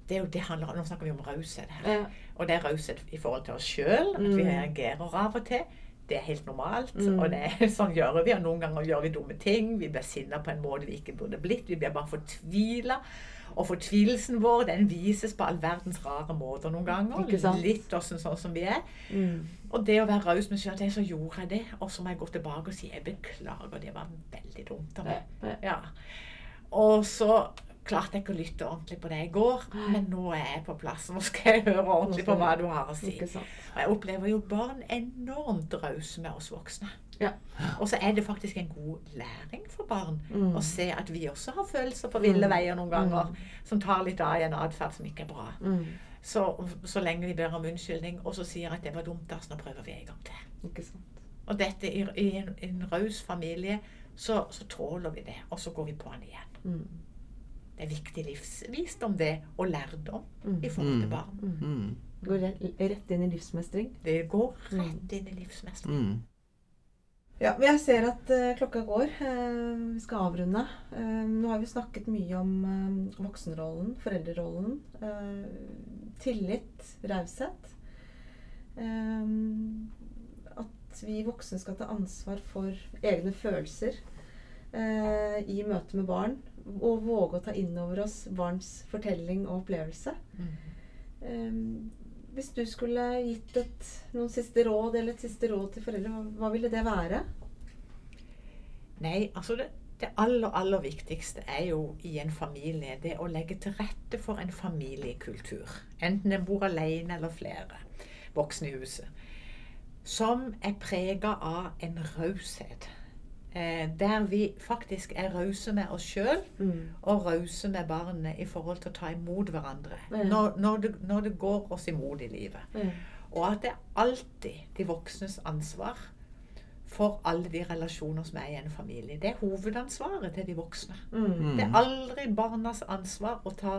Speaker 5: det er jo det handler om, Nå snakker vi om raushet her.
Speaker 3: Ja.
Speaker 5: Og det er raushet i forhold til oss sjøl. At vi
Speaker 3: Mm.
Speaker 5: reagerer av og til. Det er helt normalt.
Speaker 3: Mm.
Speaker 5: Og det, er- sånn gjør vi. Og noen ganger gjør vi dumme ting. Vi blir sinna på en måte vi ikke burde blitt. Vi blir bare fortvila. Og fortvilelsen vår den vises på all verdens rare måter noen ganger. Litt også, sånn som vi er.
Speaker 3: Mm.
Speaker 5: Og det å være raus med seg selv, så gjorde jeg det. Og så må jeg gå tilbake og si jeg beklager, det var veldig dumt av meg.
Speaker 3: Ja.
Speaker 5: Ja. Og så klarte jeg ikke å lytte ordentlig på det i går, men nå er jeg på plass. Nå skal jeg høre ordentlig på hva du har å si. Og jeg opplever jo barn enormt rause med oss voksne.
Speaker 3: Ja.
Speaker 5: Og så er det faktisk en god læring for barn
Speaker 3: Mm.
Speaker 5: å se at vi også har følelser på ville
Speaker 3: Mm.
Speaker 5: veier noen ganger,
Speaker 3: Mm.
Speaker 5: som tar litt av i en atferd som ikke er bra.
Speaker 3: Mm.
Speaker 5: Så, så lenge vi ber om unnskyldning, og så sier at det var dumt, da, så nå prøver vi en gang til. Og dette i, i en, en raus familie, så, så tåler vi det, og så går vi på den igjen. Det er viktig livsvisdom, det, og lærdom
Speaker 3: Mm.
Speaker 5: i forhold til
Speaker 1: Mm.
Speaker 5: barn.
Speaker 1: Mm.
Speaker 3: Går rett, rett inn i livsmestring.
Speaker 5: Det går rett inn i livsmestring.
Speaker 1: Mm.
Speaker 3: Ja, men jeg ser at uh, klokka går. Uh, vi skal avrunde. Uh, nå har vi snakket mye om voksenrollen, foreldrerollen. eh, tillit, raushet. At vi voksne skal ta ansvar for egne følelser eh, i møte med barn. Og våge å ta inn over oss barns fortelling og opplevelse.
Speaker 5: Mm.
Speaker 3: Um, hvis du skulle gitt et, noen siste råd eller et siste råd til foreldre, hva, hva ville det være?
Speaker 5: Nei, altså det, det aller, aller viktigste er jo i en familie det å legge til rette for en familiekultur. Enten en bor alene eller flere voksne i huset. Som er prega av en raushet. Eh, der vi faktisk er rause med oss sjøl og rause med barnet i forhold til å ta imot hverandre.
Speaker 3: Ja.
Speaker 5: Når, når, det, når det går oss imot i livet.
Speaker 3: Ja.
Speaker 5: Og at det er alltid de voksnes ansvar for alle de relasjoner som er i en familie. Det er hovedansvaret til de voksne.
Speaker 3: Mm.
Speaker 5: Det er aldri barnas ansvar å ta,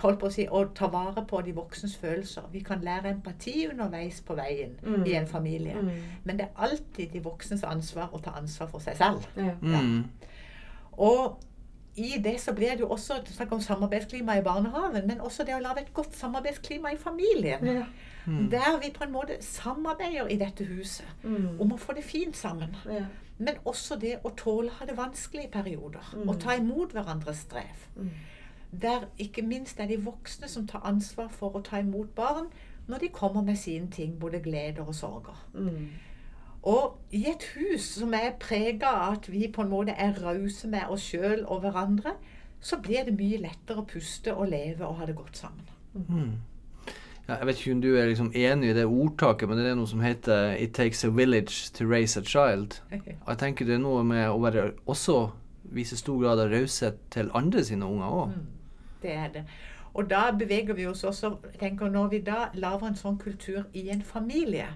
Speaker 5: holdt på å, si, å ta vare på de voksnes følelser. Vi kan lære empati underveis på veien
Speaker 3: Mm.
Speaker 5: i en familie.
Speaker 3: Mm.
Speaker 5: Men det er alltid de voksnes ansvar å ta ansvar for seg selv.
Speaker 3: Ja.
Speaker 1: Mm.
Speaker 5: Og i det så blir det jo også snakk om samarbeidsklima i barnehagen, men også det å lage et godt samarbeidsklima i familien.
Speaker 3: Ja.
Speaker 1: Mm.
Speaker 5: Der vi på en måte samarbeider i dette huset
Speaker 3: Mm.
Speaker 5: om å få det fint sammen.
Speaker 3: Ja.
Speaker 5: Men også det å tåle å ha det vanskelig i perioder.
Speaker 3: Mm.
Speaker 5: Og ta imot hverandres strev.
Speaker 3: Mm.
Speaker 5: Der ikke minst er de voksne som tar ansvar for å ta imot barn når de kommer med sine ting, både gleder og sorger.
Speaker 3: Mm.
Speaker 5: Og i et hus som er prega av at vi på en måte er rause med oss sjøl og hverandre, så blir det mye lettere å puste og leve og ha det godt sammen.
Speaker 1: Mm. Ja, jeg vet ikke om du er liksom enig i det ordtaket, men det er noe som heter 'It takes a village to raise a child'. Og jeg tenker det er noe med å være også vise stor grad av raushet til andre sine unger òg. Mm,
Speaker 5: det er det. Og da beveger vi oss også tenker Når vi da lager en sånn kultur i en familie,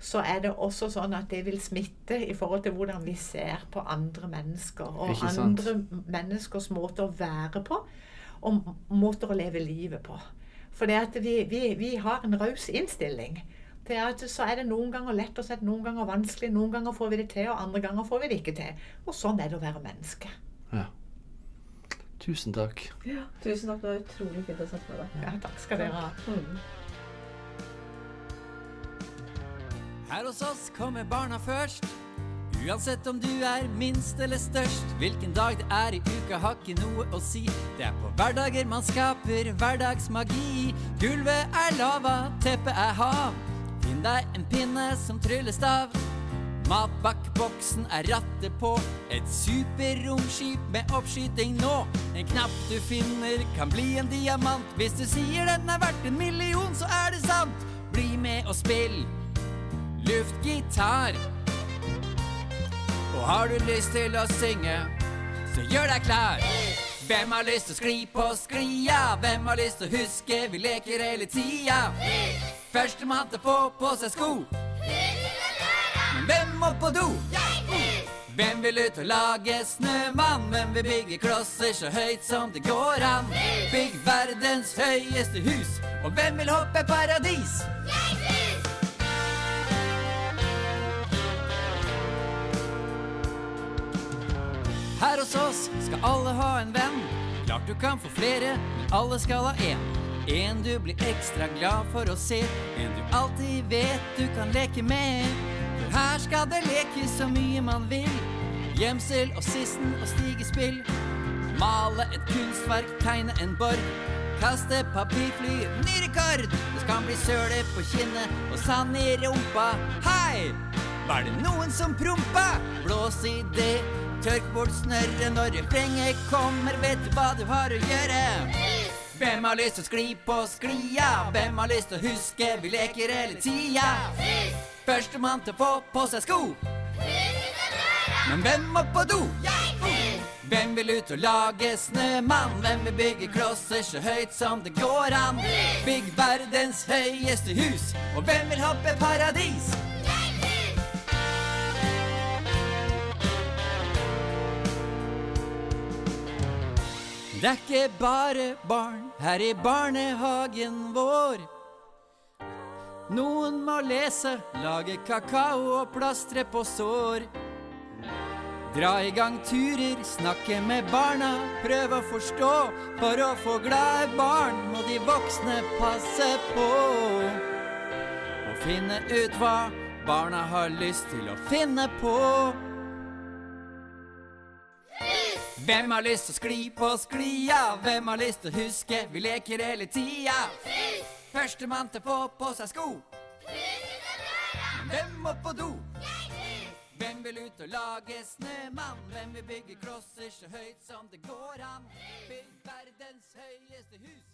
Speaker 5: så er det også sånn at det vil smitte i forhold til hvordan vi ser på andre mennesker. Og andre menneskers måter å være på, og måter å leve livet på. For det at vi, vi, vi har en raus innstilling. Til at så er det noen ganger lett og noen ganger vanskelig. Noen ganger får vi det til, og andre ganger får vi det ikke til. Og sånn er det å være menneske.
Speaker 1: Ja. Tusen takk.
Speaker 3: Ja, tusen takk. Det var utrolig fint å snakke med deg.
Speaker 5: Ja, takk skal dere ha. Mm.
Speaker 2: Her hos oss kommer barna først. Uansett om du er minst eller størst, hvilken dag det er i uka har ikke noe å si. Det er på hverdager man skaper hverdagsmagi. Gulvet er lava, teppet er hav. Finn deg en pinne som tryllestav. Matbakkboksen er rattet på. Et superromskip med oppskyting nå. En knapp du finner kan bli en diamant. Hvis du sier den er verdt en million, så er det sant. Bli med og spill luftgitar. Og har du lyst til å synge, så gjør deg klar. Hvem har lyst til å skli på sklia? Hvem har lyst til å huske vi leker hele tida? Førstemann til å få på seg sko. Hvem må på do? Hvem vil ut og lage snømann? Hvem vil bygge klosser så høyt som det går an? Bygg verdens høyeste hus. Og hvem vil hoppe paradis? Her hos oss skal alle ha en venn. Klart du kan få flere, men alle skal ha én. En du blir ekstra glad for å se. En du alltid vet du kan leke med. Her skal det lekes så mye man vil. Gjemsel og sissen og stigespill. Male et kunstverk, tegne en borg. Kaste papirfly, ny rekord! Det skal bli søle på kinnet og sand i rumpa. Hei! Var det noen som prompa? Blås i det Tørk bort snørret når refrenget kommer, vet du hva du har å gjøre? Hvem har lyst til å skli på sklia? Hvem har lyst til å huske vi leker hele tida? Førstemann til å få på seg sko. Men hvem må på do? Hvem vil ut og lage snømann? Hvem vil bygge klosser så høyt som det går an? Bygg verdens høyeste hus. Og hvem vil hoppe paradis? Det er ikke bare barn her i barnehagen vår. Noen må lese, lage kakao og plastre på sår. Dra i gang turer, snakke med barna, prøv å forstå. For å få glade barn må de voksne passe på. Og finne ut hva barna har lyst til å finne på. Hvem har lyst til å skli på sklia? Hvem har lyst til å huske vi leker hele tida? Førstemann til å få på seg sko. Hvem må på do? Hvem vil ut og lage snømann? Hvem vil bygge klosser så høyt som det går an? Bygg verdens høyeste hus.